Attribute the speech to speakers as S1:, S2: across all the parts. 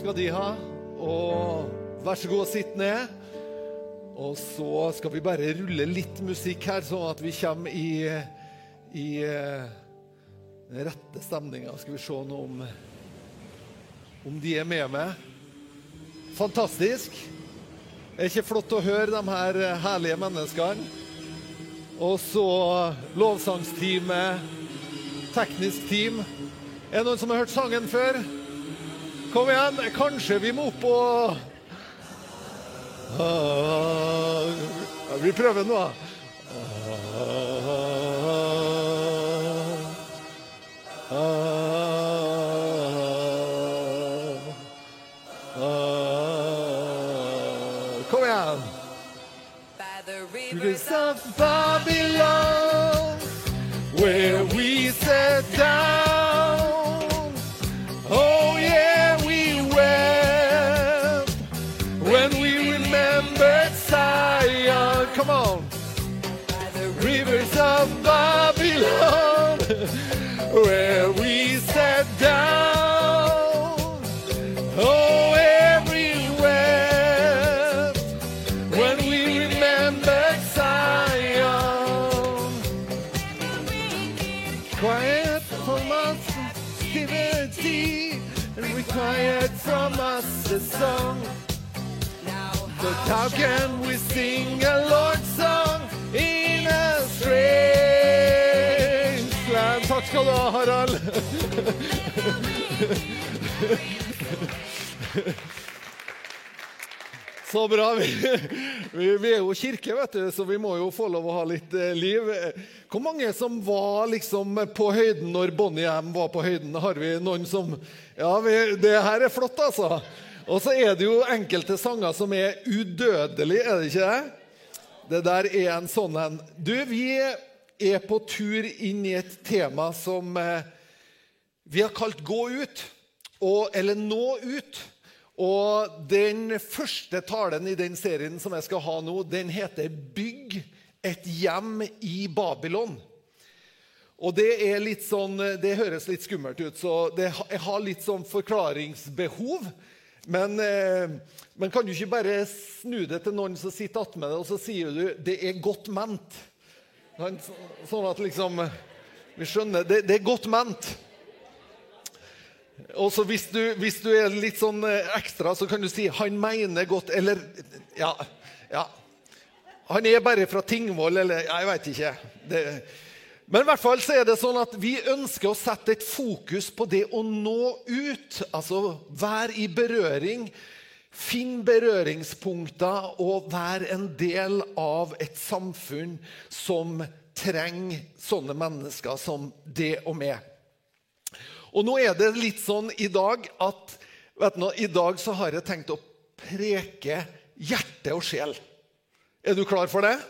S1: skal de ha. Og vær så god sitt ned. Og så skal vi bare rulle litt musikk her, sånn at vi kommer i, i eh, den rette stemninga. Skal vi se nå om, om de er med meg. Fantastisk. Det er ikke flott å høre de her herlige menneskene. Og så lovsangsteamet, teknisk team. Er det noen som har hørt sangen før? Kom igjen. Kanskje vi må opp og Vi prøver nå. Kom igjen. Rivers of Babylon, But how can we sing a Lord's song in a strange land? Takk skal du ha, Harald. Så bra. Vi, vi, er jo kirke, vet du, så vi må jo få lov å ha litt eh, liv. Hvor mange som var liksom på høyden når Bonnie M var på høyden? Har vi noen som Ja, vi, det her er flott, altså. Og så er det jo enkelte sanger som er udødelige, er det ikke det? Det der er en sånn en. Du, vi er på tur inn i et tema som eh, vi har kalt 'Gå ut', og, eller 'Nå ut'. Og den første talen i den serien som jeg skal ha nå, den heter 'Bygg et hjem i Babylon'. Og det er litt sånn, det høres litt skummelt ut, så det, jeg har litt sånn forklaringsbehov. Men, eh, men kan du ikke bare snu det til noen som sitter attmed deg, og så sier du 'det er godt ment'? Sånn- Sånn at liksom Vi skjønner. Det, det er godt ment. Og så hvis hvis du er litt sånn eh, ekstra, så kan du si 'han mener godt', eller Ja. ja. Han er bare fra Tingvoll, eller Jeg veit ikke. Det, men i hvert fall så er det sånn at vi ønsker å sette et fokus på det å nå ut. Altså være i berøring. Finn berøringspunkter og vær en del av et samfunn som trenger sånne mennesker som det og meg. Og nå er det litt sånn i dag at vet du, I dag så har jeg tenkt å preke hjerte og sjel. Er du klar for det?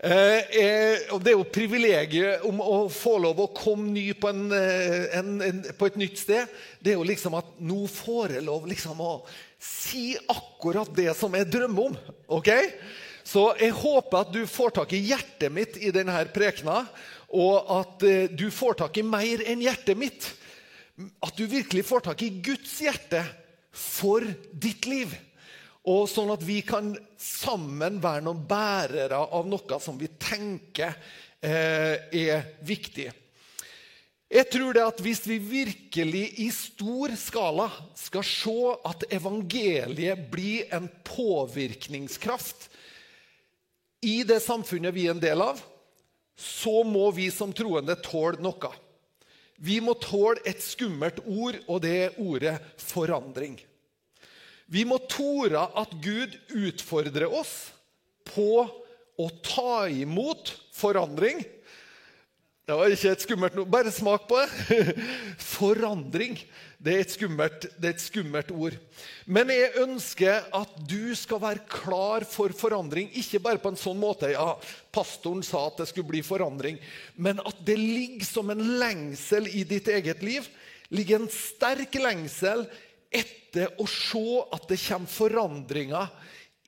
S1: Eh, eh, og Det er jo privilegiet om å få lov å komme ny på, en, eh, en, en, på et nytt sted. Det er jo liksom at nå får jeg lov liksom å si akkurat det som jeg drømmer om. ok? Så jeg håper at du får tak i hjertet mitt i denne prekena, og at eh, du får tak i mer enn hjertet mitt. At du virkelig får tak i Guds hjerte for ditt liv. Og sånn at vi kan sammen være noen bærere av noe som vi tenker eh, er viktig. Jeg tror det at Hvis vi virkelig i stor skala skal se at evangeliet blir en påvirkningskraft i det samfunnet vi er en del av, så må vi som troende tåle noe. Vi må tåle et skummelt ord, og det er ordet forandring. Vi må tore at Gud utfordrer oss på å ta imot forandring. Det var ikke et skummelt noe. Bare smak på det. Forandring. Det er, skummelt, det er et skummelt ord. Men jeg ønsker at du skal være klar for forandring. Ikke bare på en sånn måte ja, pastoren sa at det skulle bli forandring, men at det ligger som en lengsel i ditt eget liv. ligger en sterk lengsel etter å se at det kommer forandringer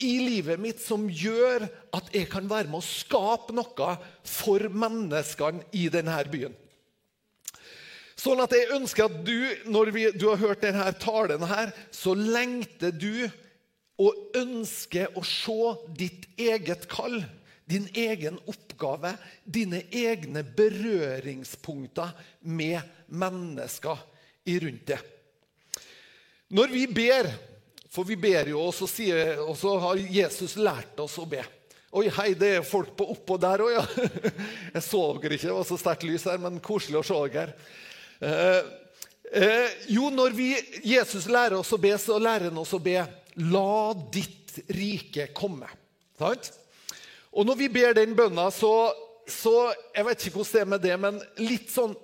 S1: i livet mitt som gjør at jeg kan være med å skape noe for menneskene i denne byen. Sånn at jeg ønsker at du, når vi, du har hørt denne talen her, så lengter du og ønsker å se ditt eget kall, din egen oppgave, dine egne berøringspunkter med mennesker rundt det. Når vi ber, for vi ber jo, og så, sier, og så har Jesus lært oss å be. Oi, hei, det er folk på oppå der òg, ja. Jeg så dere ikke, det var så sterkt lys her, men koselig å se dere. Eh, eh, jo, når vi, Jesus lærer oss å be, så lærer han oss å be La ditt rike komme. Sant? Og når vi ber den bønna, så, så Jeg vet ikke hvordan det er med det, men litt sånn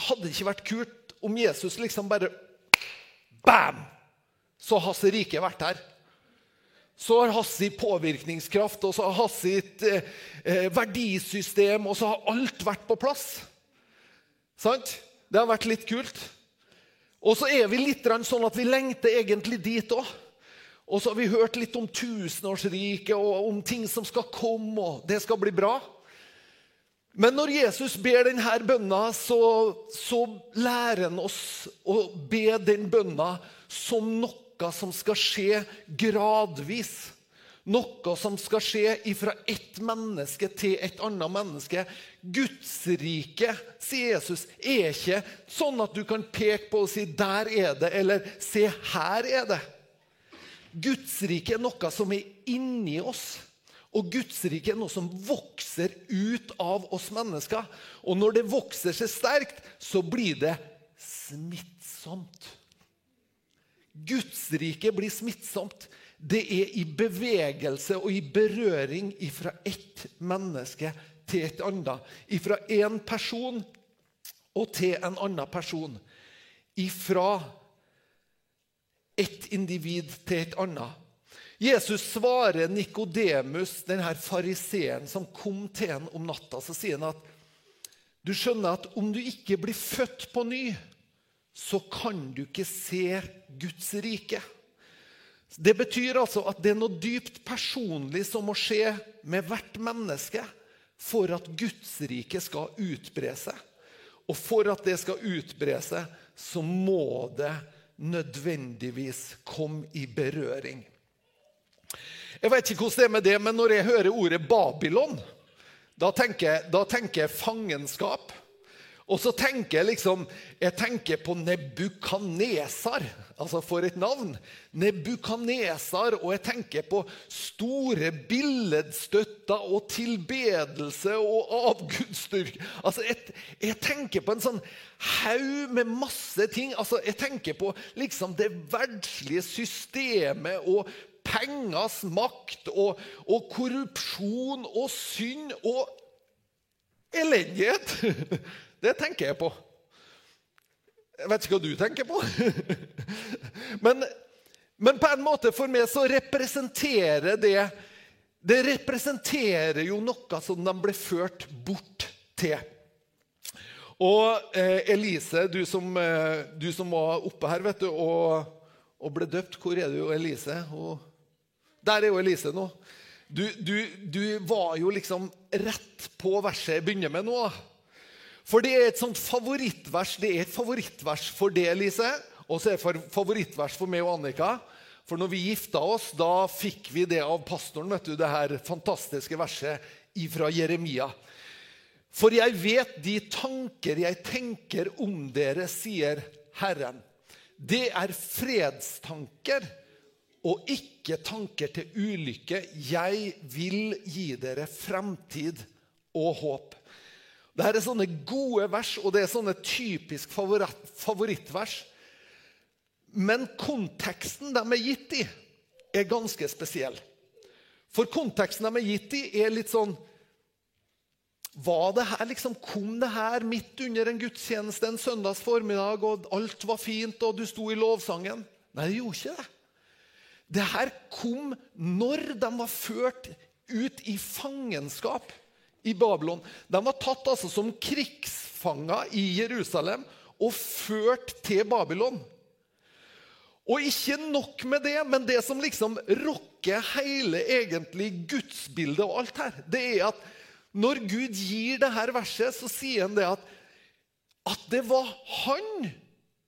S1: Hadde det ikke vært kult om Jesus liksom bare Bam! Så har hans rike vært her. Så har hans påvirkningskraft og så har hans eh, eh, verdisystem og så har alt vært på plass. Sant? Det har vært litt kult. Og så er vi litt sånn at vi lengter egentlig dit òg. Og så har vi hørt litt om tusenårsriket og om ting som skal komme, og det skal bli bra. Men når Jesus ber denne bønna, så, så lærer han oss å be den bønna som noe som skal skje gradvis. Noe som skal skje fra ett menneske til et annet menneske. Gudsriket, sier Jesus, er ikke sånn at du kan peke på og si 'der er det', eller 'se, her er det'. Gudsriket er noe som er inni oss. Og Guds rike er noe som vokser ut av oss mennesker. Og når det vokser seg sterkt, så blir det smittsomt. Guds rike blir smittsomt. Det er i bevegelse og i berøring fra ett menneske til et annet. Fra en person og til en annen person. Ifra et individ til et annet. Jesus svarer Nikodemus, denne fariseeren som kom til ham om natta, så sier han at du skjønner at om du ikke blir født på ny, så kan du ikke se Guds rike. Det betyr altså at det er noe dypt personlig som må skje med hvert menneske for at Guds rike skal utbre seg. Og for at det skal utbre seg, så må det nødvendigvis komme i berøring. Jeg vet ikke hvordan det er med det, men når jeg hører ordet Babylon, da tenker, da tenker jeg fangenskap. Og så tenker jeg liksom Jeg tenker på Nebukanesar. Altså, for et navn! Nebukanesar. Og jeg tenker på store billedstøtter og tilbedelse og avgudsdyrk. Altså, jeg, jeg, tenker på en sånn haug med masse ting. Altså, jeg tenker på liksom det verdslige systemet og pengers makt og, og korrupsjon og synd og elendighet. Det tenker jeg på. Jeg vet ikke hva du tenker på. Men, men på en måte for meg så representerer det Det representerer jo noe som de ble ført bort til. Og eh, Elise, du som, eh, du som, var oppe her vet du, og, og ble døpt Hvor er du, Elise? Og, der er jo Elise nå. Du, du, du, var jo liksom rett på verset jeg begynner med nå. For det er et sånt favorittvers. Det er et favorittvers for det, Elise. Og så er det et favorittvers for meg og Annika. For når vi gifta oss, da fikk vi det av pastoren, vet du, det her fantastiske verset fra Jeremia. For jeg vet de tanker jeg tenker om dere, sier Herren. Det er fredstanker og ikke tanker til ulykke. Jeg vil gi dere fremtid og håp. Dette er sånne gode vers, og det er sånne typisk favorittvers. Men konteksten de er gitt i, er ganske spesiell. For konteksten de er gitt i, er litt sånn var det her, liksom, Kom det her midt under en gudstjeneste en søndags formiddag, og alt var fint, og du sto i lovsangen? Nei, det gjorde ikke det. Det her kom når de var ført ut i fangenskap i Babylon. De var tatt altså som krigsfanger i Jerusalem og ført til Babylon. Og ikke nok med det, men det som liksom rokker hele egentlig gudsbildet og alt her, det er at når Gud gir det her verset, så sier han det at at det var han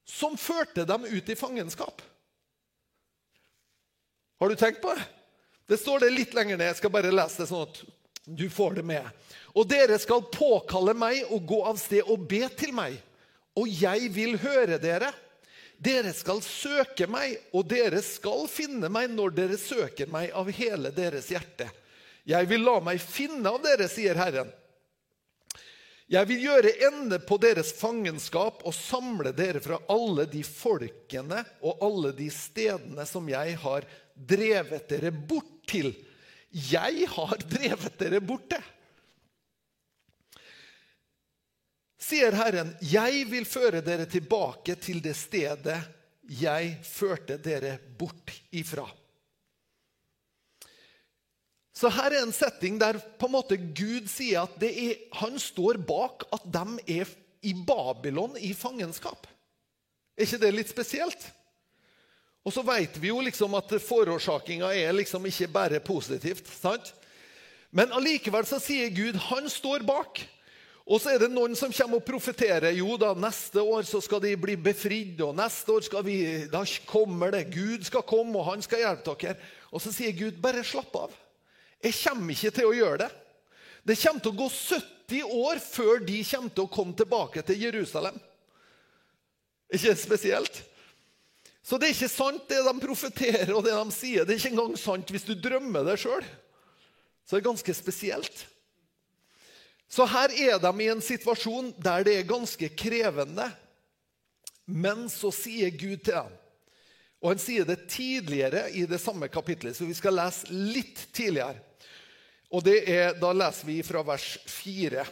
S1: som førte dem ut i fangenskap. Har du tenkt på det? Det står det litt lenger ned. Jeg skal bare lese det sånn at du får det med. Og dere skal påkalle meg og gå av sted og be til meg, og jeg vil høre dere. Dere skal søke meg, og dere skal finne meg når dere søker meg av hele deres hjerte. Jeg vil la meg finne av dere, sier Herren. Jeg vil gjøre ende på deres fangenskap og samle dere fra alle de folkene og alle de stedene som jeg har drevet dere bort til. Jeg har drevet dere borte. sier Herren, 'Jeg vil føre dere tilbake til det stedet jeg førte dere bort ifra'. Så her er en setting der på en måte Gud sier at er, han står bak at de er i Babylon i fangenskap. Er ikke det litt spesielt? Og så vet vi jo liksom at forårsakinga er liksom ikke bare positivt. sant? Men allikevel så sier Gud han står bak. Og så er det noen som kommer og profeterer. Jo da, neste år så skal de bli befridd, og neste år skal vi, da kommer det. Gud skal komme, og han skal hjelpe dere. Og så sier Gud, bare slapp av. Jeg kommer ikke til å gjøre det. Det kommer til å gå 70 år før de kommer til å komme tilbake til Jerusalem. Ikke spesielt? Så det er ikke sant, det de profeterer og det de sier. Det er ikke engang sant hvis du drømmer det sjøl. Så det er ganske spesielt. Så her er de i en situasjon der det er ganske krevende. Men så sier Gud til dem Og han sier det tidligere i det samme kapitlet, så vi skal lese litt tidligere. Og er, Da leser vi fra vers 4.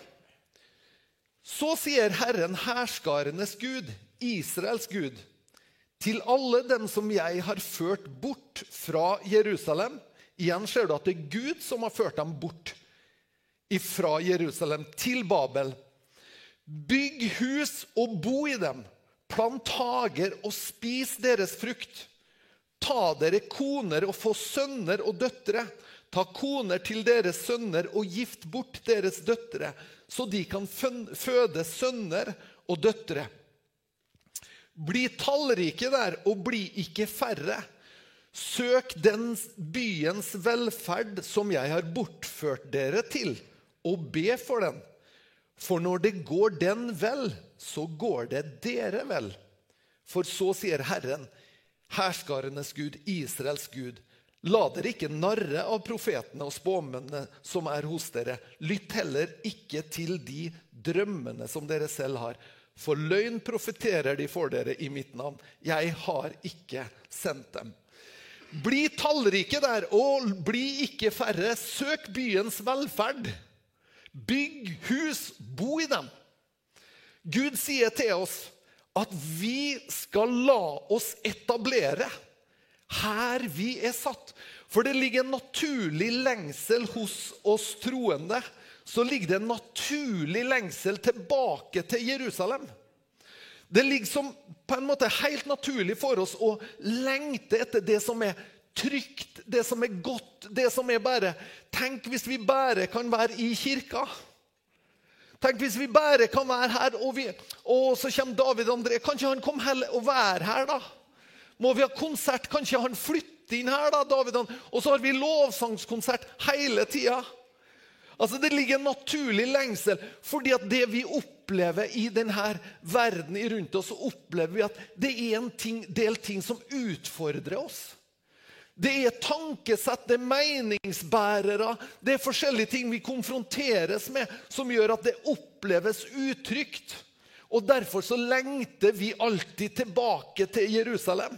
S1: Så sier Herren herskarenes Gud, Israels Gud, til alle dem som jeg har ført bort fra Jerusalem. Igjen ser du at det er Gud som har ført dem bort fra Jerusalem til Babel. Bygg hus og bo i dem. Plant hager og spis deres frukt. Ta dere koner og få sønner og døtre. Ta koner til deres sønner og gift bort deres døtre, så de kan føde sønner og døtre. Bli tallrike der, og bli ikke færre. Søk den byens velferd som jeg har bortført dere til og be for den. For når det går den vel, så går det dere vel. For så sier Herren, herskarenes Gud, Israels Gud, la dere ikke narre av profetene og spåmennene som er hos dere. Lytt heller ikke til de drømmene som dere selv har. For løgn profeterer de for dere i mitt navn. Jeg har ikke sendt dem. Bli tallrike der, og bli ikke færre. Søk byens velferd. Bygg hus, bo i dem. Gud sier til oss at vi skal la oss etablere her vi er satt. For det ligger en naturlig lengsel hos oss troende. Så ligger det en naturlig lengsel tilbake til Jerusalem. Det ligger som på en måte helt naturlig for oss å lengte etter det som er trygt, det som er godt, det som er bare Tenk hvis vi bare kan være i kirka. Tenk hvis vi bare kan være her, og, vi, og så kommer David André. Kan ikke han komme heller og være her, da? Må vi ha konsert? Kan ikke han flytte inn her, da? David? Og så har vi lovsangskonsert hele tida. Altså, Det ligger en naturlig lengsel, fordi at det vi opplever i denne verden rundt oss, så opplever vi at det er en ting, del ting som utfordrer oss. Det er tankesett, det er meningsbærere, det er forskjellige ting vi konfronteres med som gjør at det oppleves utrygt. Og Derfor så lengter vi alltid tilbake til Jerusalem.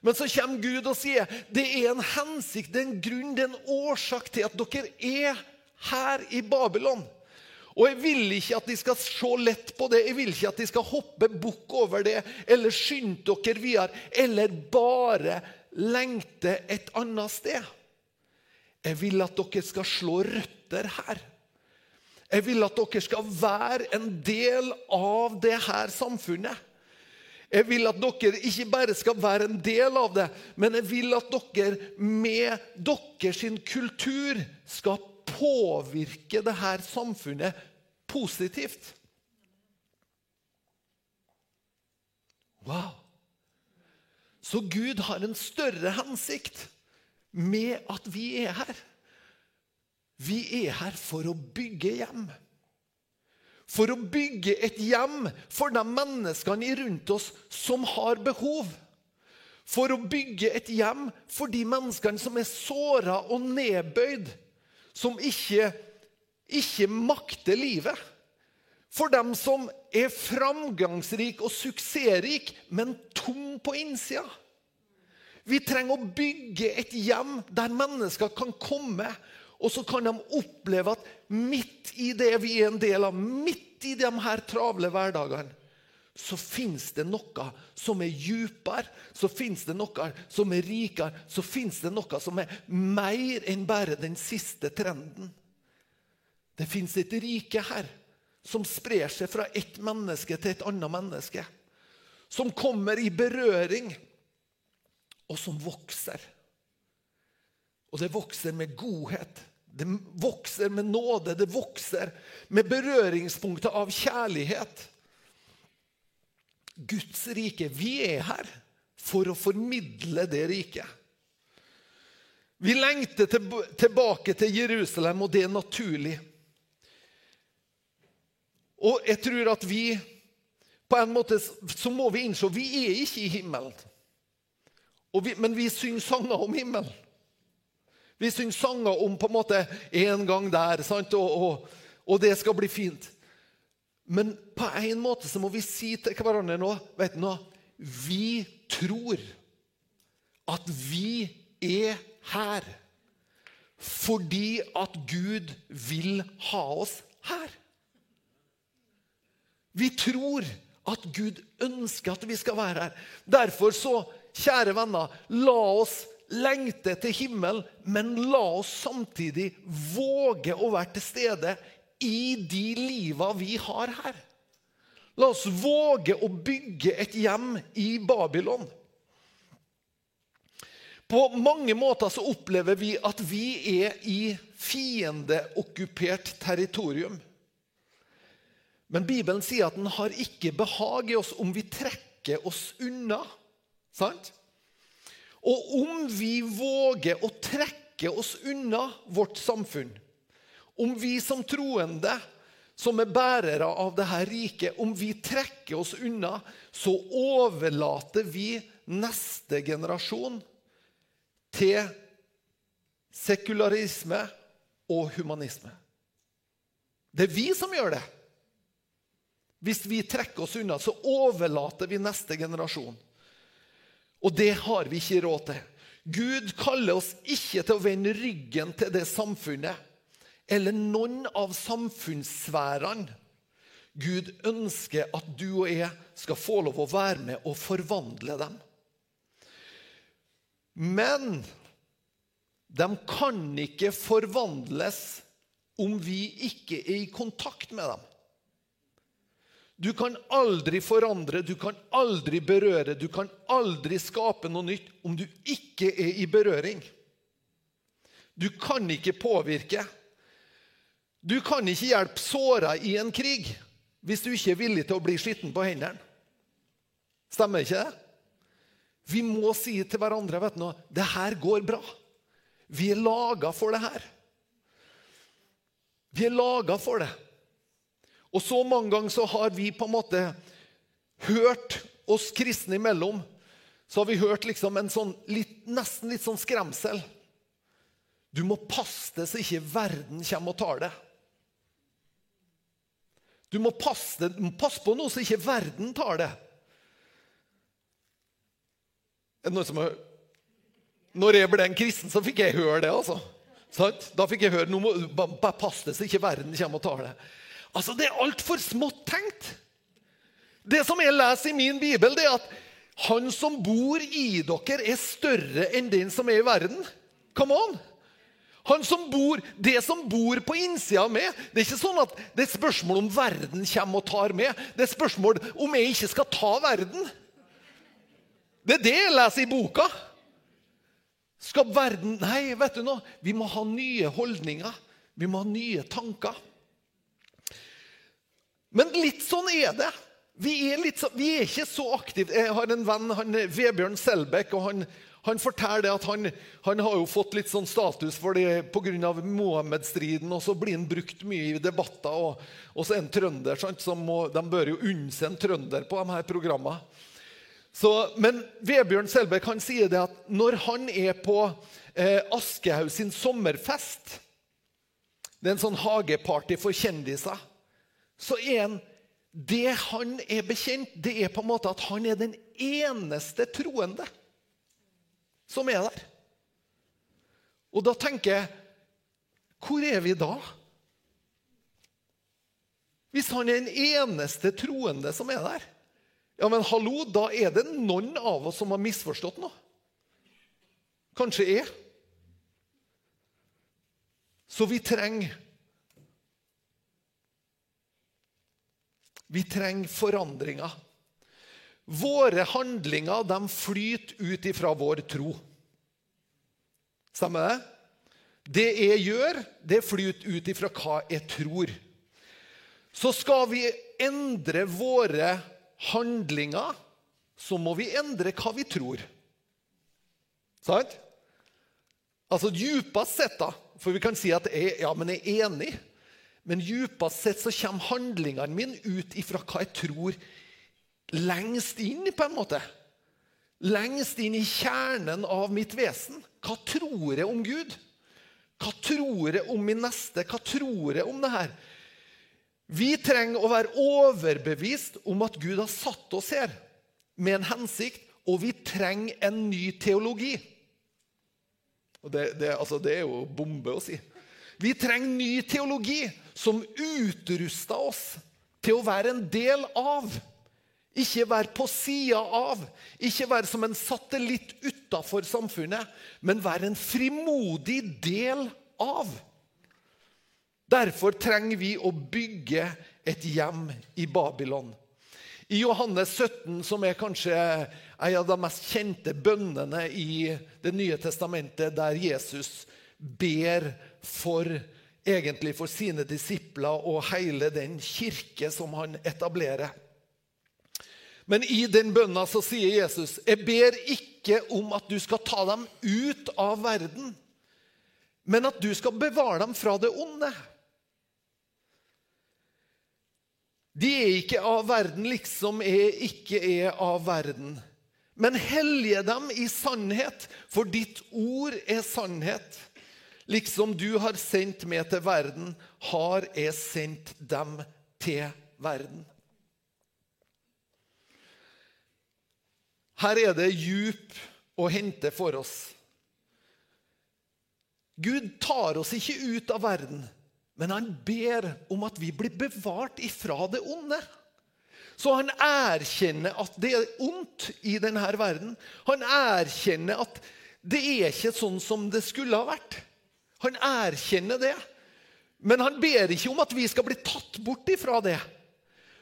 S1: Men så kommer Gud og sier det er en hensikt, det er en grunn, det er en årsak til at dere er her i Babylon. Og jeg vil ikke at de skal se lett på det, jeg vil ikke at de skal hoppe bukk over det eller skynde dere videre, eller bare lengte et annet sted. Jeg vil at dere skal slå røtter her. Jeg vil at dere skal være en del av det her samfunnet. Jeg vil at dere ikke bare skal være en del av det, men jeg vil at dere med deres kultur skal påvirke det her samfunnet positivt. Wow. Så Gud har en større hensikt med at vi er her. Vi er her for å bygge hjem. For å bygge et hjem for de menneskene rundt oss som har behov. For å bygge et hjem for de menneskene som er såra og nedbøyd. Som ikke, ikke makter livet. For dem som er framgangsrik og suksessrik, men tom på innsida. Vi trenger å bygge et hjem der mennesker kan komme, og så kan de oppleve at midt i det vi er en del av, midt i de her travle hverdagene, så fins det noe som er djupere, så fins det noe som er rikere, så fins det noe som er mer enn bare den siste trenden. Det fins et rike her som sprer seg fra ett menneske til et annet menneske. Som kommer i berøring, og som vokser. Og det vokser med godhet. Det vokser med nåde. Det vokser med berøringspunktet av kjærlighet. Guds rike. Vi er her for å formidle det riket. Vi lengter tilbake til Jerusalem, og det er naturlig. Og jeg tror at vi på en måte så må vi innse vi er ikke i himmelen. Vi, men vi synger sanger om himmelen. Vi synger sanger om på en måte en gang der, og, og, og, det skal bli fint. Men på en måte så må vi si til hverandre nå vet du nå, Vi tror at vi er her fordi at Gud vil ha oss her. Vi tror at Gud ønsker at vi skal være her. Derfor så, kjære venner, la oss lengte til himmelen, men la oss samtidig våge å være til stede i de liva vi har her. La oss våge å bygge et hjem i Babylon. På mange måter så opplever vi at vi er i fiendeokkupert territorium. Men Bibelen sier at den har ikke behag i oss om vi trekker oss unna. Sant? Og om vi våger å trekke oss unna vårt samfunn, om vi som troende, som er bærere av dette riket, om vi trekker oss unna, så overlater vi neste generasjon til sekularisme og humanisme. Det er vi som gjør det. Hvis vi trekker oss unna, så overlater vi neste generasjon. Og det har vi ikke råd til. Gud kaller oss ikke til å vende ryggen til det samfunnet eller noen av samfunnssfærene. Gud ønsker at du og jeg skal få lov å være med og forvandle dem. Men de kan ikke forvandles om vi ikke er i kontakt med dem. Du kan aldri forandre, du kan aldri berøre, du kan aldri skape noe nytt om du ikke er i berøring. Du kan ikke påvirke. Du kan ikke hjelpe såra i en krig hvis du ikke er villig til å bli skitten på hendene. Stemmer ikke det? Vi må si til hverandre vet du, det her går bra. Vi er laga for det her. Vi er laga for det. Og så mange ganger så har vi på en måte hørt oss kristne imellom så har vi hørt liksom en sånn, litt, nesten litt sånn skremsel. Du må passe deg så ikke verden kommer og tar det. Du må passe, passe på noe så ikke verden tar det. Er det noen som har Når jeg ble en kristen, så fikk jeg høre det. altså. Da fikk jeg høre noe, bare pass deg så ikke verden kommer og tar det. Altså, Det er altfor smått tenkt. Det som jeg leser i min bibel, det er at han som bor i dere, er større enn den som er i verden. Come on! Han som bor, Det som bor på innsida av meg Det er ikke sånn at det er spørsmål om verden kommer og tar meg. Det er spørsmål om jeg ikke skal ta verden. Det er det jeg leser i boka. Skal verden Nei, vet du noe? Vi må ha nye holdninger. Vi må ha nye tanker. Men litt sånn er det. vi er, så, vi er ikke så aktive. Jeg har en venn, han, Vebjørn Selbekk, og han, han forteller at han, han, har jo fått litt sånn status for det pga. Mohammed-striden. og Så blir han brukt mye i debatter. Og, og så er han trønder, sant, må, de bør jo unne seg en trønder på de her programmene. Så, men Vebjørn Selbekk han sier det at når han er på eh, Aschehoug sin sommerfest Det er en sånn hageparty for kjendiser. Så er han Det han er bekjent, det er på en måte at han er den eneste troende som er der. Og da tenker jeg Hvor er vi da? Hvis han er den eneste troende som er der? Ja, men hallo, da er det noen av oss som har misforstått noe. Kanskje jeg. Så vi trenger Vi trenger forandringer. Våre handlinger de flyter ut ifra vår tro. Stemmer det? Det jeg gjør, det flyter ut ifra hva jeg tror. Så skal vi endre våre handlinger, så må vi endre hva vi tror. Sant? Altså djupest sett, da, for vi kan si at jeg, ja, men jeg er enig, men djupest sett så kommer handlingene mine ut ifra hva jeg tror lengst inn, på en måte. Lengst inn i kjernen av mitt vesen. Hva tror jeg om Gud? Hva tror jeg om min neste? Hva tror jeg om det her? Vi trenger å være overbevist om at Gud har satt oss her med en hensikt, og vi trenger en ny teologi. Og det, det, altså, det er jo bombe å si. Vi trenger ny teologi som utruster oss til å være en del av. Ikke være på sida av, ikke være som en satellitt utafor samfunnet, men være en frimodig del av. Derfor trenger vi å bygge et hjem i Babylon. I Johannes 17, som er kanskje en av de mest kjente bønnene i Det nye testamentet, der Jesus ber for, egentlig for sine disipler og hele den kirke som han etablerer. Men i den bønna så sier Jesus, 'Jeg ber ikke om at du skal ta dem ut av verden', men at du skal bevare dem fra det onde. De er ikke av verden, liksom jeg ikke er av verden. Men hellige dem i sannhet, for ditt ord er sannhet. Liksom du har sendt meg til verden, har jeg sendt dem til verden. Her er det djup å hente for oss. Gud tar oss ikke ut av verden. Men han ber om at vi blir bevart ifra det onde. Så han erkjenner at det er ondt i denne verden. Han erkjenner at det er ikke sånn som det skulle ha vært. Han erkjenner det. Men han ber ikke om at vi skal bli tatt bort ifra det.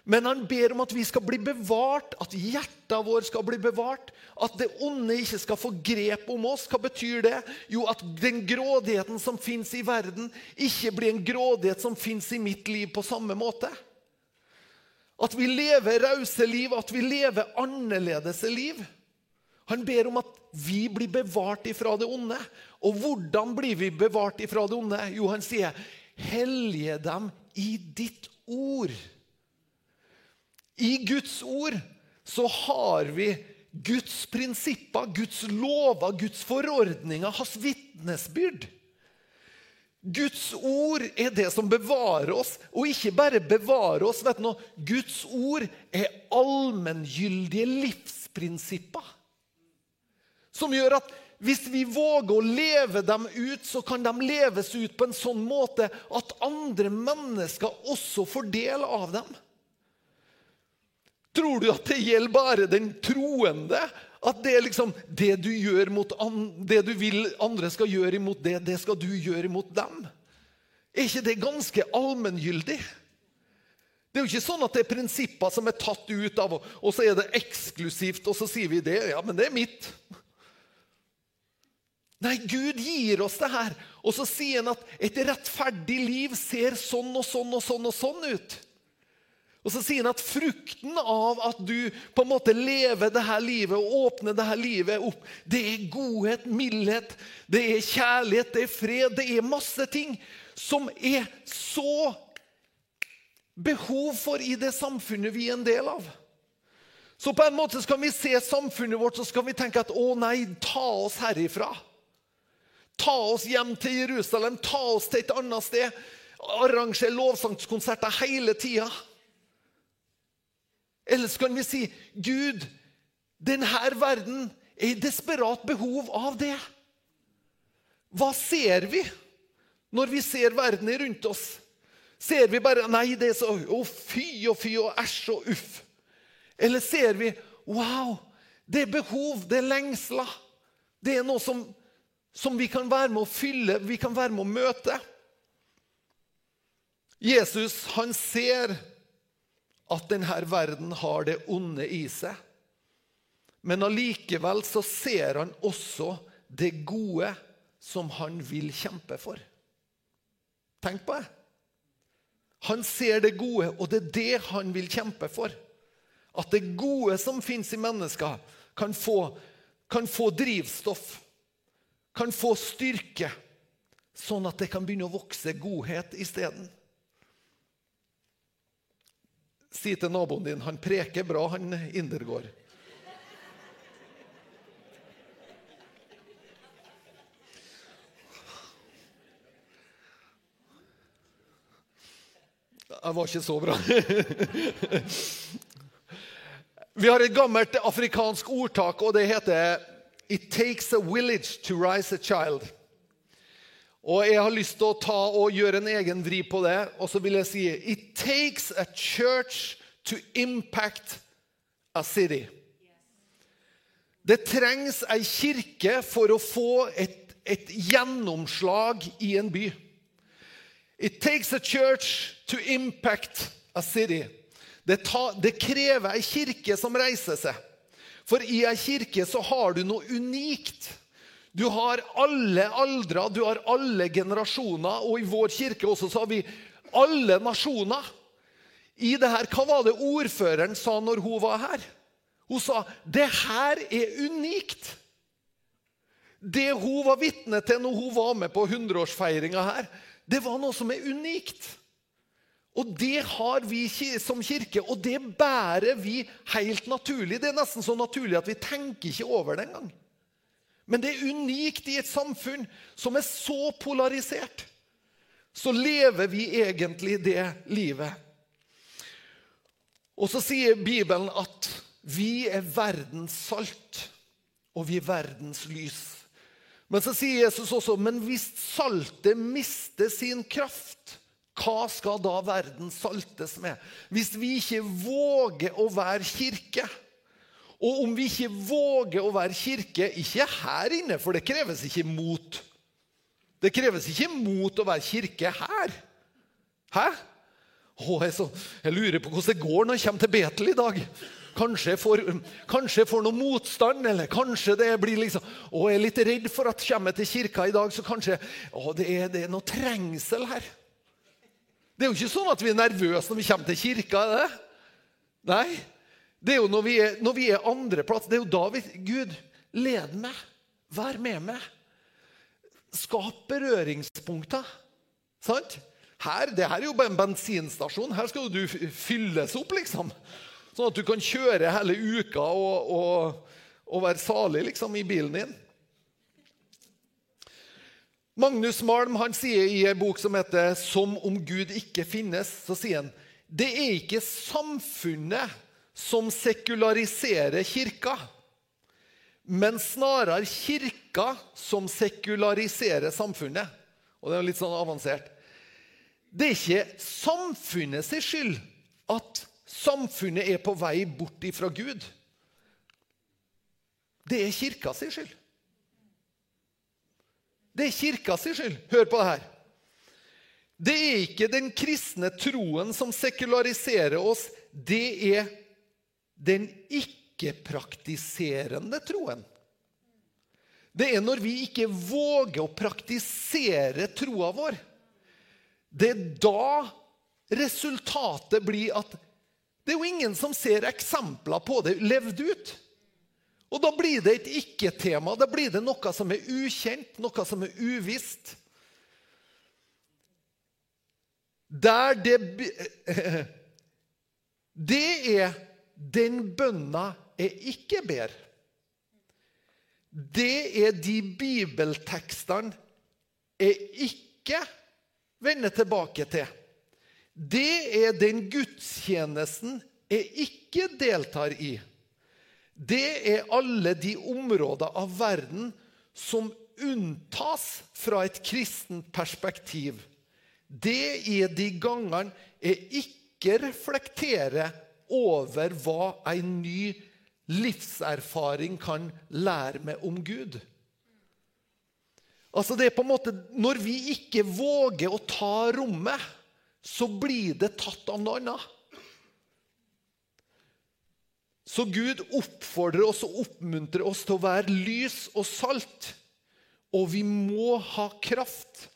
S1: Men han ber om at vi skal bli bevart, at hjertet vår skal bli bevart. At det onde ikke skal få grep om oss. Hva betyr det? Jo, at den grådigheten som fins i verden, ikke blir en grådighet som fins i mitt liv på samme måte. At vi lever rause liv, at vi lever annerledes liv. Han ber om at vi blir bevart ifra det onde. Og hvordan blir vi bevart ifra det onde? Jo, han sier, 'Hellige dem i ditt ord'. I Guds ord så har vi Guds prinsipper, Guds lover, Guds forordninger, hans vitnesbyrd. Guds ord er det som bevarer oss, og ikke bare bevarer oss. vet du noe? Guds ord er allmenngyldige livsprinsipper. Som gjør at hvis vi våger å leve dem ut, så kan de leves ut på en sånn måte at andre mennesker også får del av dem. Tror du at det gjelder bare den troende? At det er liksom det du, gjør mot det du vil andre skal gjøre imot det, det skal du gjøre imot dem? Er ikke det ganske allmenngyldig? Det er jo ikke sånn at det er prinsipper som er tatt ut av, og så er det eksklusivt, og så sier vi det. Ja, men det er mitt. Nei, Gud gir oss det her, og så sier han at et rettferdig liv ser sånn og sånn og sånn og sånn ut. Og så sier han at frukten av at du på en måte lever det her livet og åpner det her livet opp, det er godhet, mildhet, det er kjærlighet, det er fred, det er masse ting som er så behov for i det samfunnet vi er en del av. Så på en måte skal vi se samfunnet vårt så skal vi tenke at å nei, ta oss herifra. Ta oss hjem til Jerusalem, ta oss til et annet sted. Arrangere lovsangskonserter hele tida. Eller så kan vi si Gud, denne verden er i desperat behov av det. Hva ser vi når vi ser verden rundt oss? Ser vi bare Nei, det er så Å, fy og fy og æsj og uff. Eller ser vi Wow, det er behov, det er lengsler. Det er noe som, som vi kan være med å fylle, vi kan være med å møte. Jesus han ser at denne verden har det onde i seg. Men allikevel så ser han også det gode som han vil kjempe for. Tenk på det. Han ser det gode, og det er det han vil kjempe for. At det gode som fins i mennesker, kan få, kan få drivstoff, kan få styrke, sånn at det kan begynne å vokse godhet isteden. Si til naboen din han preker bra, han Indergård. Det var ikke så bra. Vi har et gammelt afrikansk ordtak, og det heter It takes a village to rise a child. Og Jeg har lyst til å ta og gjøre en egen vri på det. Og så vil jeg si It takes a church to impact a city. Det trengs ei kirke for å få et, et gjennomslag i en by. It takes a church to impact a city. Det, ta, det krever ei kirke som reiser seg. For i ei kirke så har du noe unikt. Du har alle aldre, du har alle generasjoner, og i vår kirke også så har vi alle nasjoner. I det her, Hva var det ordføreren sa når hun var her? Hun sa det her er unikt. Det hun var vitne til når hun var med på 100-årsfeiringa her, det var noe som er unikt. Og det har vi som kirke, og det bærer vi helt naturlig. Det er nesten så naturlig at vi tenker ikke over det engang. Men det er unikt i et samfunn som er så polarisert. Så lever vi egentlig det livet. Og så sier Bibelen at vi er verdens salt, og vi er verdens lys. Men så sier Jesus også men hvis saltet mister sin kraft, hva skal da verden saltes med? Hvis vi ikke våger å være kirke. Og om vi ikke våger å være kirke, ikke her inne, for det kreves ikke mot. Det kreves ikke mot å være kirke her. Hæ? Å, jeg, så, jeg lurer på hvordan det går når jeg kommer til Betel i dag. Kanskje jeg, får, kanskje jeg får noe motstand, eller kanskje det blir liksom Å, jeg er litt redd for at kommer til kirka i dag, så kanskje Å, det er, det er noe trengsel her. Det er jo ikke sånn at vi er nervøse når vi kommer til kirka. er det? Nei. Det er jo når vi er, når vi er andreplass. Det er jo da vi Gud, led meg. Vær med meg. Skap berøringspunkter. Sant? Her, det her er jo bare en bensinstasjon. Her skal du fylles opp, liksom. Sånn at du kan kjøre hele uka og, og, og være salig liksom, i bilen din. Magnus Malm han sier i en bok som heter 'Som om Gud ikke finnes', så sier han det er ikke samfunnet som sekulariserer kirka, men snarere kirka som sekulariserer samfunnet. Og det er litt sånn avansert. Det er ikke samfunnet sin skyld at Samfunnet er på vei bort ifra Gud. Det er kirka sin skyld. Det er kirka sin skyld. Hør på det her. Det er ikke den kristne troen som sekulariserer oss. Det er den ikke-praktiserende troen. Det er når vi ikke våger å praktisere troa vår. Det er da resultatet blir at Det er jo ingen som ser eksempler på det levd ut. Og da blir det et ikke-tema. Da blir det noe som er ukjent, noe som er uvisst. Der det Det er den bønna jeg ikke ber. Det er de bibeltekstene jeg ikke vender tilbake til. Det er den gudstjenesten jeg ikke deltar i. Det er alle de områder av verden som unntas fra et kristent perspektiv. Det er de gangene jeg ikke reflekterer over hva en ny livserfaring kan lære meg om Gud. Altså det er på en måte, Når vi ikke våger å ta rommet, så blir det tatt av noe annet. Så Gud oppfordrer oss og oppmuntrer oss til å være lys og salt. Og vi må ha kraft.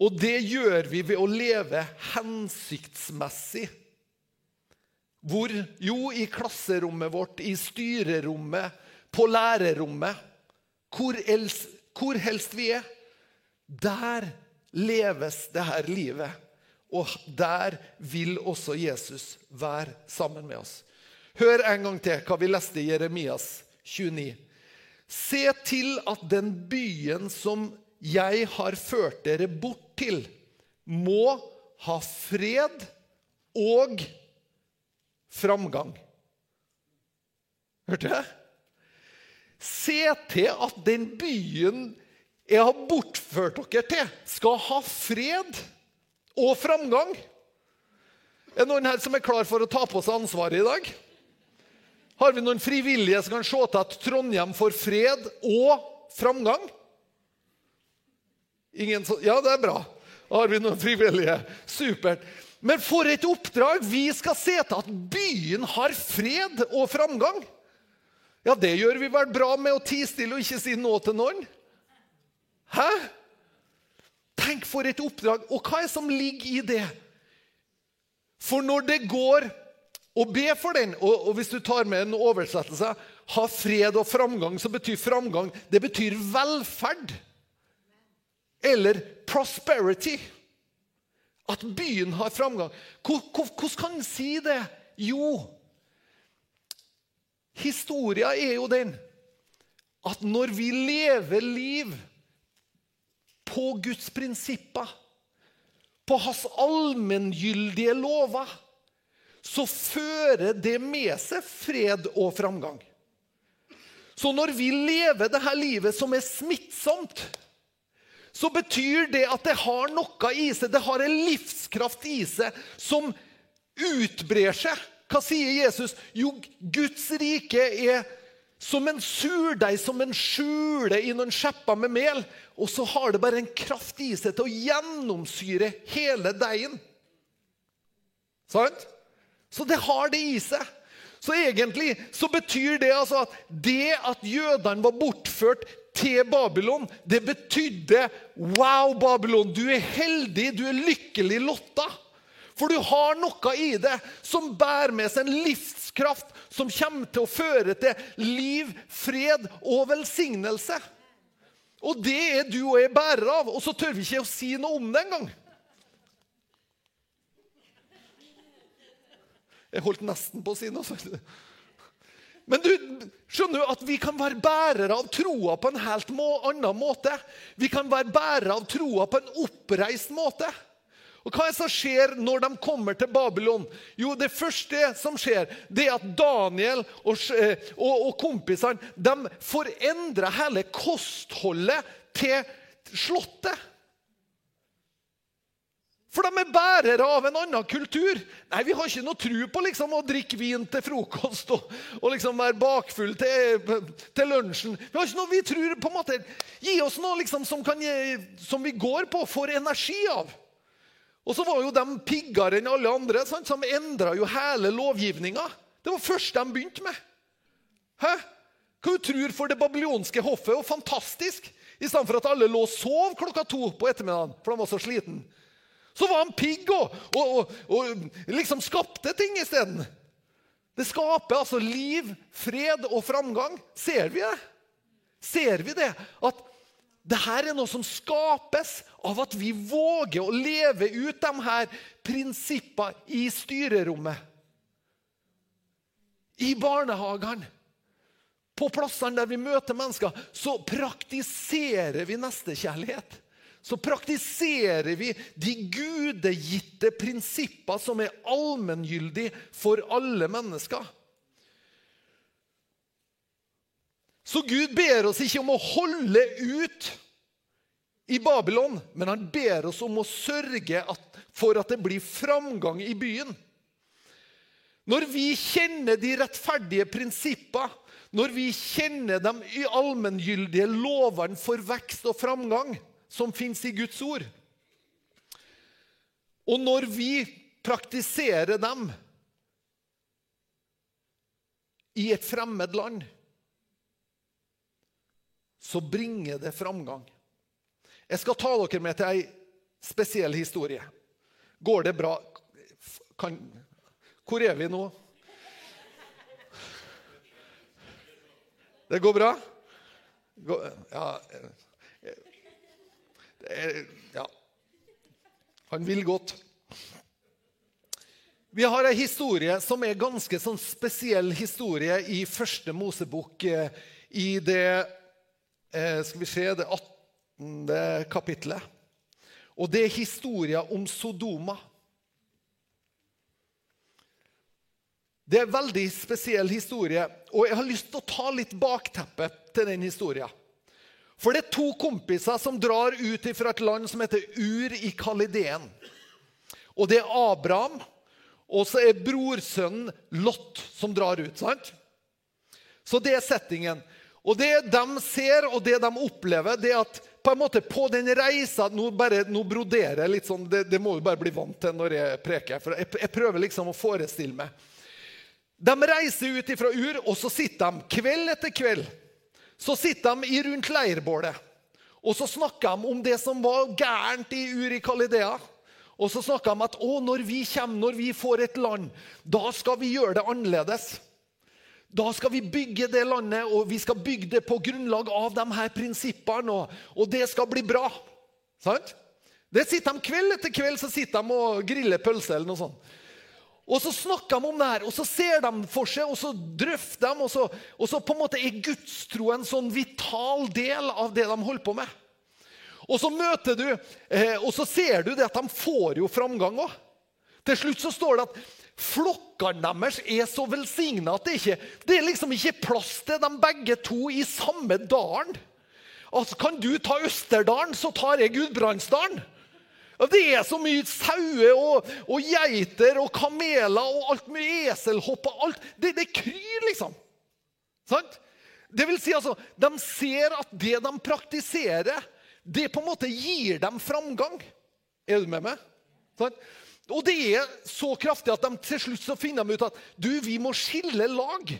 S1: Og det gjør vi ved å leve hensiktsmessig. Hvor? Jo, i klasserommet vårt, i styrerommet, på lærerrommet. Hvor, helst, hvor helst vi er. Der leves det her livet. Og der vil også Jesus være sammen med oss. Hør en gang til hva vi leste i Jeremias 29. Se til at den byen som jeg har ført dere bort til, må ha fred og framgang. Hørte jeg? Se til at den byen jeg har bortført dere til, skal ha fred og framgang. Er det noen her som er klar for å ta på seg ansvaret i dag? Har vi noen frivillige som kan se til at Trondheim får fred og framgang? Ingen så, ja, det er bra. Har vi noen frivillige? Supert. Men for et oppdrag! Vi skal se til at byen har fred og framgang. Ja, det gjør vi vel bra med å tie stille og ikke si noe til noen? Hæ? Tenk for et oppdrag. Og hva er det som ligger i det? For når det går å be for den, og, og hvis du tar med en oversettelse ha fred og framgang, så betyr framgang det betyr velferd. Eller prosperity. At byen har framgang. Hvordan kan en si det? Jo, historia er jo den at når vi lever liv på Guds prinsipper, på hans allmenngyldige lover, så fører det med seg fred og framgang. Så når vi lever dette livet som er smittsomt, så betyr det at det har noe i seg, det har en livskraft i seg som utbrer seg. Hva sier Jesus? Jo, Guds rike er som en surdeig som en skjuler i noen skjepper med mel. Og så har det bare en kraft i seg til å gjennomsyre hele deigen. Sant? Så det har det i seg. Så egentlig så betyr det altså at det at jødene var bortført til Babylon, det betydde Wow, Babylon, du er heldig, du er lykkelig lotta. For du har noe i det som bærer med seg en livskraft som kommer til å føre til liv, fred og velsignelse. Og det er du og jeg bærer av, og så tør vi ikke å si noe om det engang. Jeg holdt nesten på å si noe. Men du skjønner jo at vi kan være bærere av troa på en helt annen måte. Vi kan være bærere av troa på en oppreist måte. Og Hva er det som skjer når de kommer til Babylon? Jo, Det første som skjer, det er at Daniel og, eh, og, og kompisene de forendrer hele kostholdet til slottet. For de er bærere av en annen kultur. Nei, Vi har ikke noe tro på liksom, å drikke vin til frokost og, og liksom være bakfull til, til, lunsjen. Vi har ikke noe vi tror på en måte, Gi oss noe liksom, som, kan, som vi går på, får energi av. Og så var jo de piggere enn alle andre, sant? som endra jo hele lovgivninga. Det var først de begynte med. Hæ? Hva du tror for det babylonske hoffet Og fantastisk. I stedet for at alle lå og sov klokka to på ettermiddagen, for de var så sliten. Så var han pigg og, og, og, og liksom skapte ting isteden. Det skaper altså liv, fred og framgang. Ser vi det? Ser vi det? At det her er noe som skapes av at vi våger å leve ut de her prinsippene i styrerommet. I barnehagene. På plassene der vi møter mennesker, så praktiserer vi nestekjærlighet. Så praktiserer vi de gudegitte prinsipper som er allmenngyldige for alle mennesker. Så Gud ber oss ikke om å holde ut i Babylon, men han ber oss om å sørge for at det blir framgang i byen. Når vi kjenner de rettferdige prinsippene, når vi kjenner de allmenngyldige lovene for vekst og framgang som fins i Guds ord, og når vi praktiserer dem i et fremmed land så bringer det framgang. Jeg skal ta dere med til ei spesiell historie. Går det bra? Kan, hvor er vi nå? Det går bra? Ja, ja. Han vil godt. Vi har ei historie som er ganske sånn spesiell historie i første Mosebok. Eh, I det Eh, skal vi se, det 18. kapittelet. Og det er historien om Sodoma. Det er en veldig spesiell historie, og jeg har lyst til å ta litt bakteppe til den historien. For det er to kompiser som drar ut fra et land som heter Ur i Kalideen. Og det er Abraham, og så er brorsønnen Lot som drar ut. sant? Så det er settingen. Og det de ser og det de opplever, det er at på en måte på den reisa Nå, bare, nå broderer jeg litt sånn, det, det, må du bare bli vant til når jeg preker. for Jeg, jeg prøver liksom å forestille meg. De reiser ut fra Ur, og så sitter de kveld etter kveld så sitter de rundt leirbålet. Og så snakker de om det som var gærent i Uri Kalidea. Og så snakker de om at å, når vi kommer, når vi får et land, da skal vi gjøre det annerledes. Da skal vi bygge det landet, og vi skal bygge det på grunnlag av de her prinsippene. Og, og det skal bli bra. Sant? Det sitter de Kveld etter kveld så sitter de og griller pølse eller noe sånt. Og så snakker de om det her, og så ser de for seg, og så drøfter de. Og så, og så på en måte er gudstro en sånn vital del av det de holder på med. Og så møter du, eh, og så ser du det at de får jo framgang òg. Til slutt så står det at Flokkene deres er så velsigna at det, ikke, det er liksom ikke plass til dem begge to i samme dalen. Altså, Kan du ta Østerdalen, så tar jeg Gudbrandsdalen. Det er så mye sauer og, og, geiter og kameler og alt mye eselhopp alt. Det, det kryr, liksom. Sant? Det vil si, altså, De ser at det de praktiserer, det på en måte gir dem framgang. Er du med meg? Sant? Og det er så kraftig at de til slutt så finner de ut at du, vi må skille lag.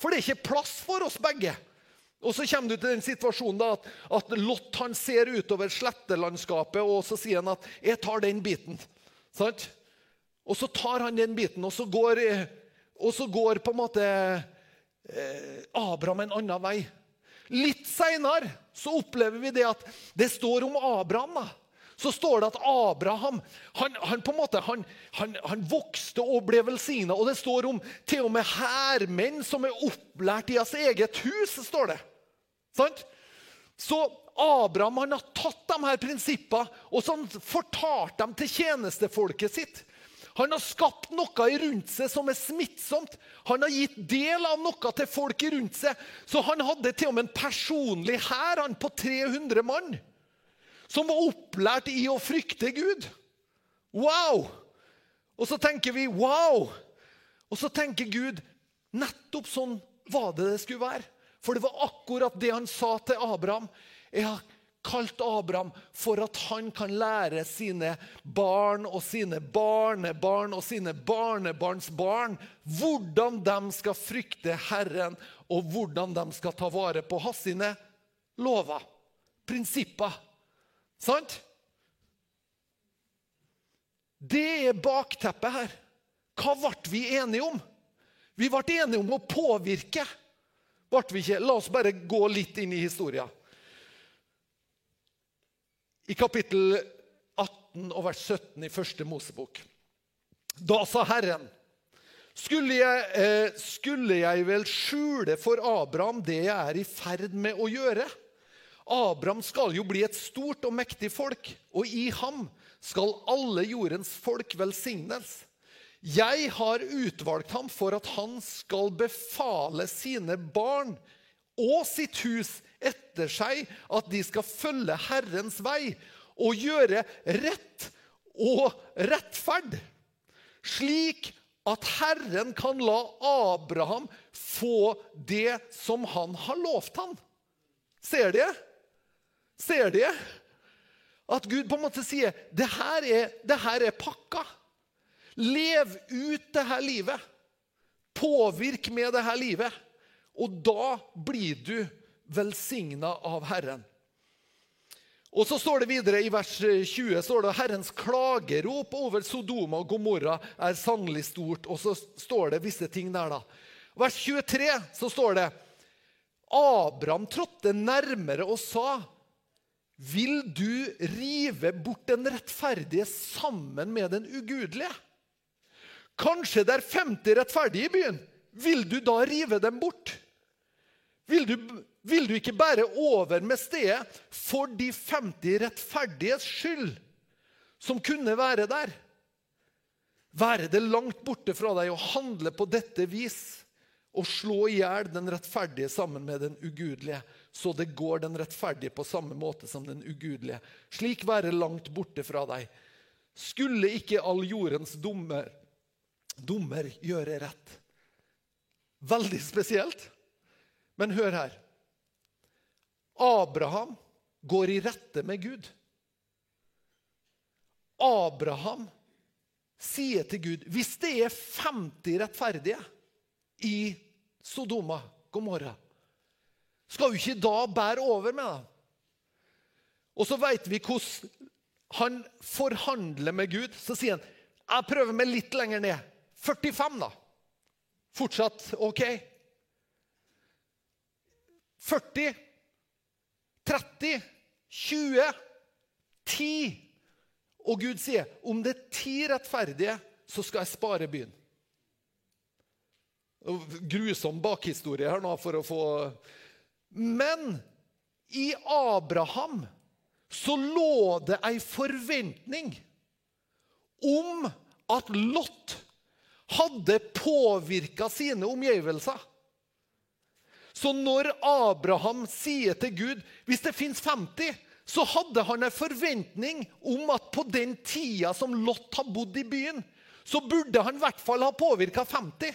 S1: For det er ikke plass for oss begge. Og så kommer du til den situasjonen da, at, at Lot han ser utover slettelandskapet og så sier han at 'jeg tar den biten'. Sant? Og så tar han den biten, og så går, og så går på en måte eh, Abraham en annen vei. Litt seinere opplever vi det at det står om Abraham. da, så står det at Abraham han, han på en måte, han, han, han vokste og ble velsigna. Og det står om til og med hærmenn som er opplært i hans eget hus. står det. Sant? Så Abraham han har tatt de her prinsippene og så fortalt dem til tjenestefolket sitt. Han har skapt noe rundt seg som er smittsomt. Han har gitt del av noe til folk rundt seg. Så han hadde til og med en personlig hær på 300 mann som var opplært i å frykte Gud. Wow! Og så tenker vi wow! Og så tenker Gud nettopp sånn var det det skulle være. For det var akkurat det han sa til Abraham. Jeg har kalt Abraham for at han kan lære sine barn og sine barnebarn og sine barnebarns barn hvordan de skal frykte Herren, og hvordan de skal ta vare på hans sine lover, prinsipper. Sant? Det er bakteppet her. Hva ble vi enige om? Vi ble enige om å påvirke. Ble vi ikke? La oss bare gå litt inn i historien. I kapittel 18 og vers 17 i første Mosebok. Da sa Herren skulle jeg, eh, skulle jeg vel skjule for Abraham det jeg er i ferd med å gjøre? Abraham skal jo bli et stort og mektig folk, og i ham skal alle jordens folk velsignes. Jeg har utvalgt ham for at han skal befale sine barn og sitt hus etter seg at de skal følge Herrens vei og gjøre rett og rettferd, slik at Herren kan la Abraham få det som han har lovt han. Ser de? Ser de? At Gud på en måte sier det her er, det her er pakka. Lev ut det her livet. Påvirk med det her livet. Og da blir du velsigna av Herren. Og så står det videre I vers 20 står det Herrens klagerop over Sodoma og Gomorra er sannelig stort. Og så står det visse ting der, da. Vers 23 så står det Abraham trådte nærmere og sa Vil du rive bort den rettferdige sammen med den ugudelige? Kanskje det er 50 rettferdige i byen. Vil du da rive dem bort? Vil du, vil du ikke bære over med stedet for de 50 rettferdiges skyld, som kunne være der? Være det langt borte fra deg å handle på dette vis og slå i hjel den rettferdige sammen med den ugudelige, så det går den rettferdige på samme måte som den ugudelige. Slik være langt borte fra deg. Skulle ikke all jordens dommer, dommer gjøre rett? Veldig spesielt. Men hør her. Abraham går i rette med Gud. Abraham sier til Gud hvis det er 50 rettferdige i Sodoma, Gomorra, skal du ikke da bære over med dem? Og så vet vi hvordan han forhandler med Gud. Så sier han jeg prøver meg litt lenger ned. 45, da. Fortsatt OK? 40, 30, 20, 10. Og Gud sier om det er ti rettferdige, så skal jeg spare byen. Grusom bakhistorie her nå for å få Men i Abraham så lå det ei forventning om at Lot hadde påvirka sine omgivelser. Så når Abraham sier til Gud hvis det fins 50, så hadde han en forventning om at på den tida som Lot har bodd i byen, så burde han i hvert fall ha påvirka 50.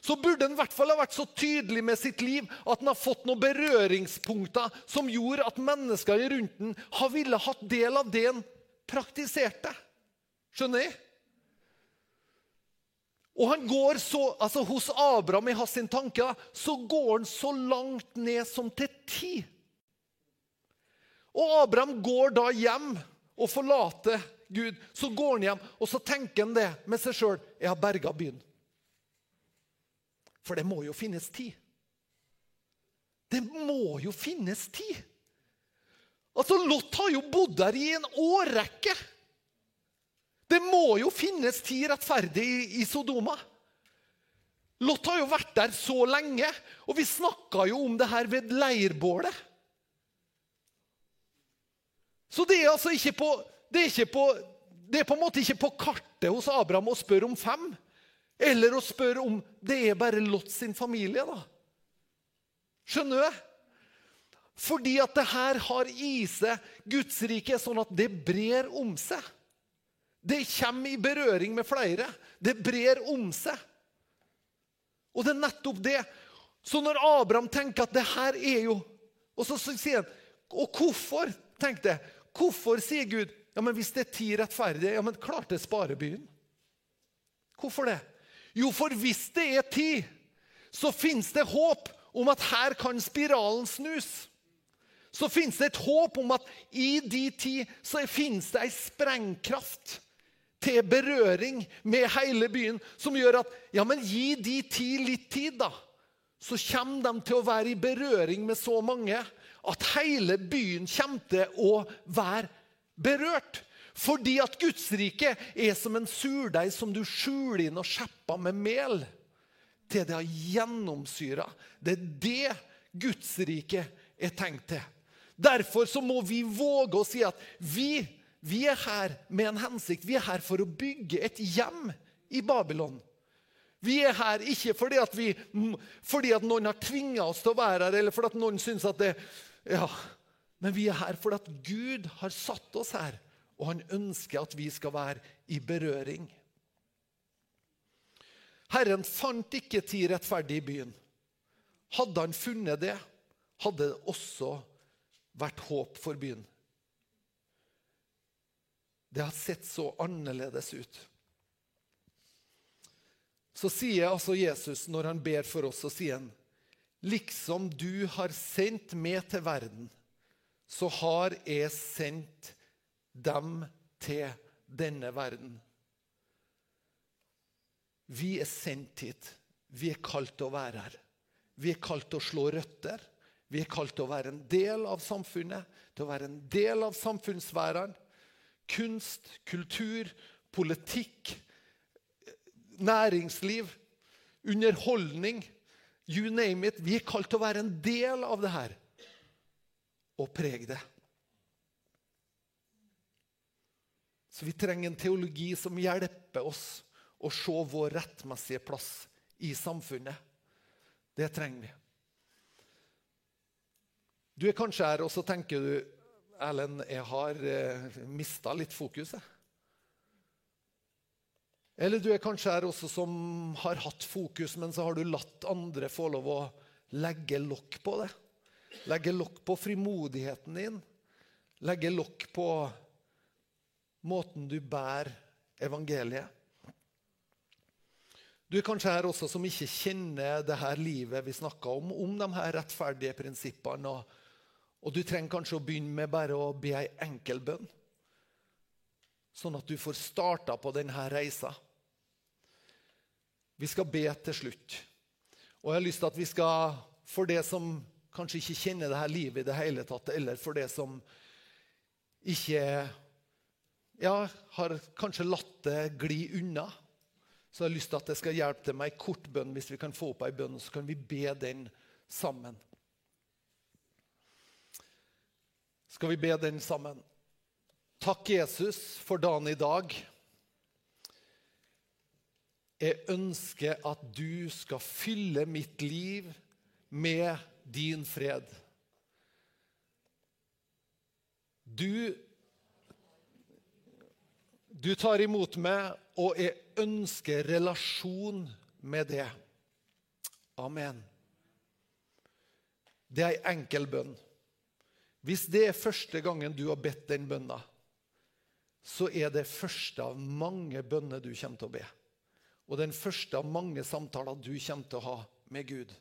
S1: Så burde han i hvert fall ha vært så tydelig med sitt liv at han har fått noen berøringspunkter som gjorde at mennesker rundt har ville hatt del av det han praktiserte. Skjønner jeg? Og han går så, altså Hos Abraham i hans tanker så går han så langt ned som til ti. Og Abraham går da hjem og forlater Gud. Så går han hjem, og så tenker han det med seg sjøl. Jeg har berga byen. For det må jo finnes tid. Det må jo finnes tid. Altså, Lot har jo bodd der i en årrekke. Det må jo finnes ti rettferdige i, Sodoma. Lot har jo vært der så lenge, og vi snakka jo om det her ved leirbålet. Så det er altså ikke på, det er, på, det er på en måte ikke på kartet hos Abraham å spørre om fem. Eller å spørre om det er bare Lot sin familie, da. Skjønner du? Fordi at det her har i seg Guds rike sånn at det brer om seg. Det kommer i berøring med flere. Det brer om seg. Og det er nettopp det. Så når Abraham tenker at det her er jo Og så sier han Og hvorfor? tenkte jeg. Hvorfor sier Gud ja, men hvis det er ti rettferdige, ja, men klart det sparer byen. Hvorfor det? Jo, for hvis det er ti, så fins det håp om at her kan spiralen snus. Så fins det et håp om at i de ti så fins det ei sprengkraft til berøring med hele byen, som gjør at ja, men gi de ti litt tid, da. Så kommer de til å være i berøring med så mange at hele byen kommer til å være berørt. Fordi at Guds rike er som en surdeig som du skjuler inn og skjepper med mel. Til det har gjennomsyra. Det er det Guds rike er tenkt til. Derfor så må vi våge å si at vi, vi er her med en hensikt. Vi er her for å bygge et hjem i Babylon. Vi er her ikke fordi at, vi, fordi at noen har tvinga oss til å være her, eller fordi at noen syns at det ja, Men vi er her fordi at Gud har satt oss her, og han ønsker at vi skal være i berøring. Herren fant ikke ti rettferdige i byen. Hadde han funnet det, hadde det også vært håp for byen. Det har sett så annerledes ut. Så sier altså Jesus, når han ber for oss, så sier han Liksom du har sendt meg til verden, så har jeg sendt dem til denne verden. Vi er sendt hit. Vi er kalt til å være her. Vi er kalt til å slå røtter. Vi er kalt til å være en del av samfunnet, til å være en del av samfunnssfæren. Kunst, kultur, politikk, næringsliv, underholdning. You name it. Vi er kalt til å være en del av det her og prege det. Så vi trenger en teologi som hjelper oss å se vår rettmessige plass i samfunnet. Det trenger vi. Du er kanskje her, og så tenker du Erlend, jeg har eh, mista litt fokuset. Eller du er kanskje her også som har hatt fokus, men så har du latt andre få lov å legge lokk på det. Legge lokk på frimodigheten din. Legge lokk på måten du bærer evangeliet. Du er kanskje her også som ikke kjenner det her livet vi snakka om, om de her rettferdige prinsippene. Og, og, du trenger kanskje å begynne med bare å be ei enkel bønn. Sånn at du får starta på denne reisa. Vi skal be til slutt. Og jeg har lyst til at vi skal, for det som kanskje ikke kjenner det her livet i det hele tatt, eller for det som ikke ja, har kanskje latt det gli unna, så jeg har lyst til at det skal hjelpe til med ei kort bønn. Hvis vi kan få opp ei bønn, så kan vi be den sammen. Skal vi be den sammen? Takk, Jesus, for dagen i dag. Jeg ønsker at du skal fylle mitt liv med din fred. Du, du tar imot meg og jeg ønsker relasjon med det. Amen. Det er ei enkel bønn. Hvis det er første gangen du har bedt den bønna, så er det første av mange bønner du kommer til å be. Og den første av mange samtaler du kommer til å ha med Gud.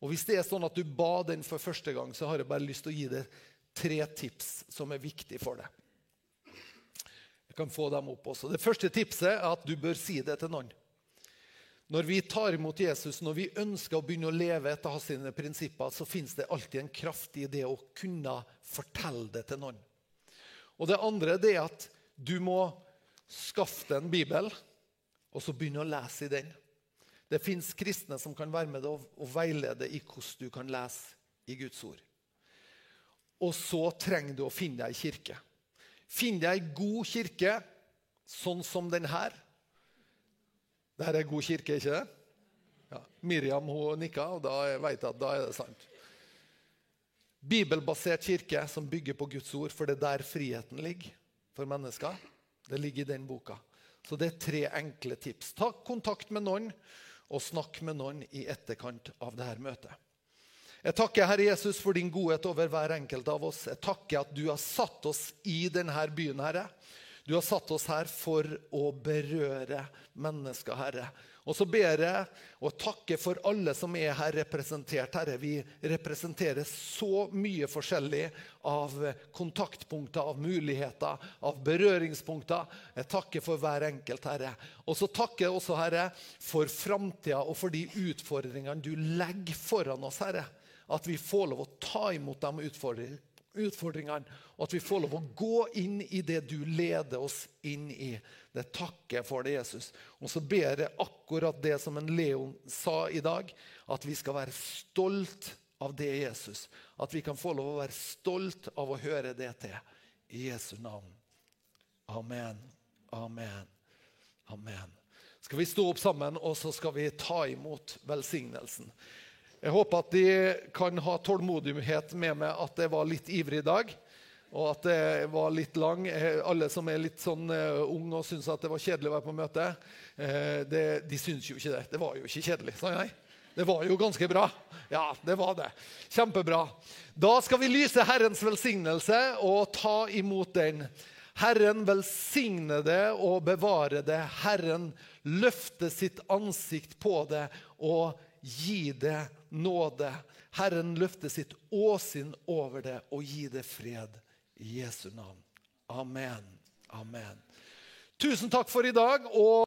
S1: Og Hvis det er sånn at du ba den for første gang, så har jeg bare lyst til å gi deg tre tips som er viktige for deg Jeg kan få dem opp også. Det første tipset er at du bør si det til noen. Når vi tar imot Jesus, når vi ønsker å begynne å leve etter hans prinsipper, så fins det alltid en kraft i det å kunne fortelle det til noen. Og Det andre det er at du må skaffe deg en bibel, og så begynne å lese i den. Det fins kristne som kan være med deg og veilede i hvordan du kan lese i Guds ord. Og så trenger du å finne deg ei kirke. Finn deg ei god kirke, sånn som den her. Dette er god kirke, ikke det? Ja. Miriam hun nikka, og da vet jeg at da er det sant. Bibelbasert kirke som bygger på Guds ord, for det er der friheten ligger for mennesker. Det ligger i den boka. Så det er tre enkle tips. Ta kontakt med noen, og snakk med noen i etterkant av dette møtet. Jeg takker Herre Jesus for din godhet over hver enkelt av oss. Jeg takker at du har satt oss i denne byen, Herre. Du har satt oss her for å berøre mennesker, Herre. Og så ber jeg og takker for alle som er her representert. Herre. Vi representerer så mye forskjellig av kontaktpunkter, av muligheter, av berøringspunkter. Jeg takker for hver enkelt, Herre. Og så takker jeg også, Herre, for framtida og for de utfordringene du legger foran oss, Herre. At vi får lov å ta imot de utfordringene utfordringene, og at vi får lov å gå inn i det du leder oss inn i. Det takker jeg for det, Jesus. Og så ber jeg akkurat det som en Leon sa i dag, at vi skal være stolt av det, Jesus. At vi kan få lov å være stolt av å høre det til. I Jesu navn. Amen. Amen. Amen. Skal vi stå opp sammen, og så skal vi ta imot velsignelsen. Jeg håper at de kan ha tålmodighet med meg at jeg var litt ivrig i dag. Og at jeg var litt lang. Alle som er litt sånn unge ung og syns at det var kjedelig å være på møte, uh, det, de syns jo ikke det. Det var jo ikke kjedelig. sa jeg. Det var jo ganske bra. Ja, det var det. Kjempebra. Da skal vi lyse Herrens velsignelse og ta imot den. Herren velsigne det og bevare det. Herren løfte sitt ansikt på det og gi det nåde. Herren løfte sitt åsyn over det og gi det fred. I Jesu navn. Amen. Amen. Tusen takk for i dag. og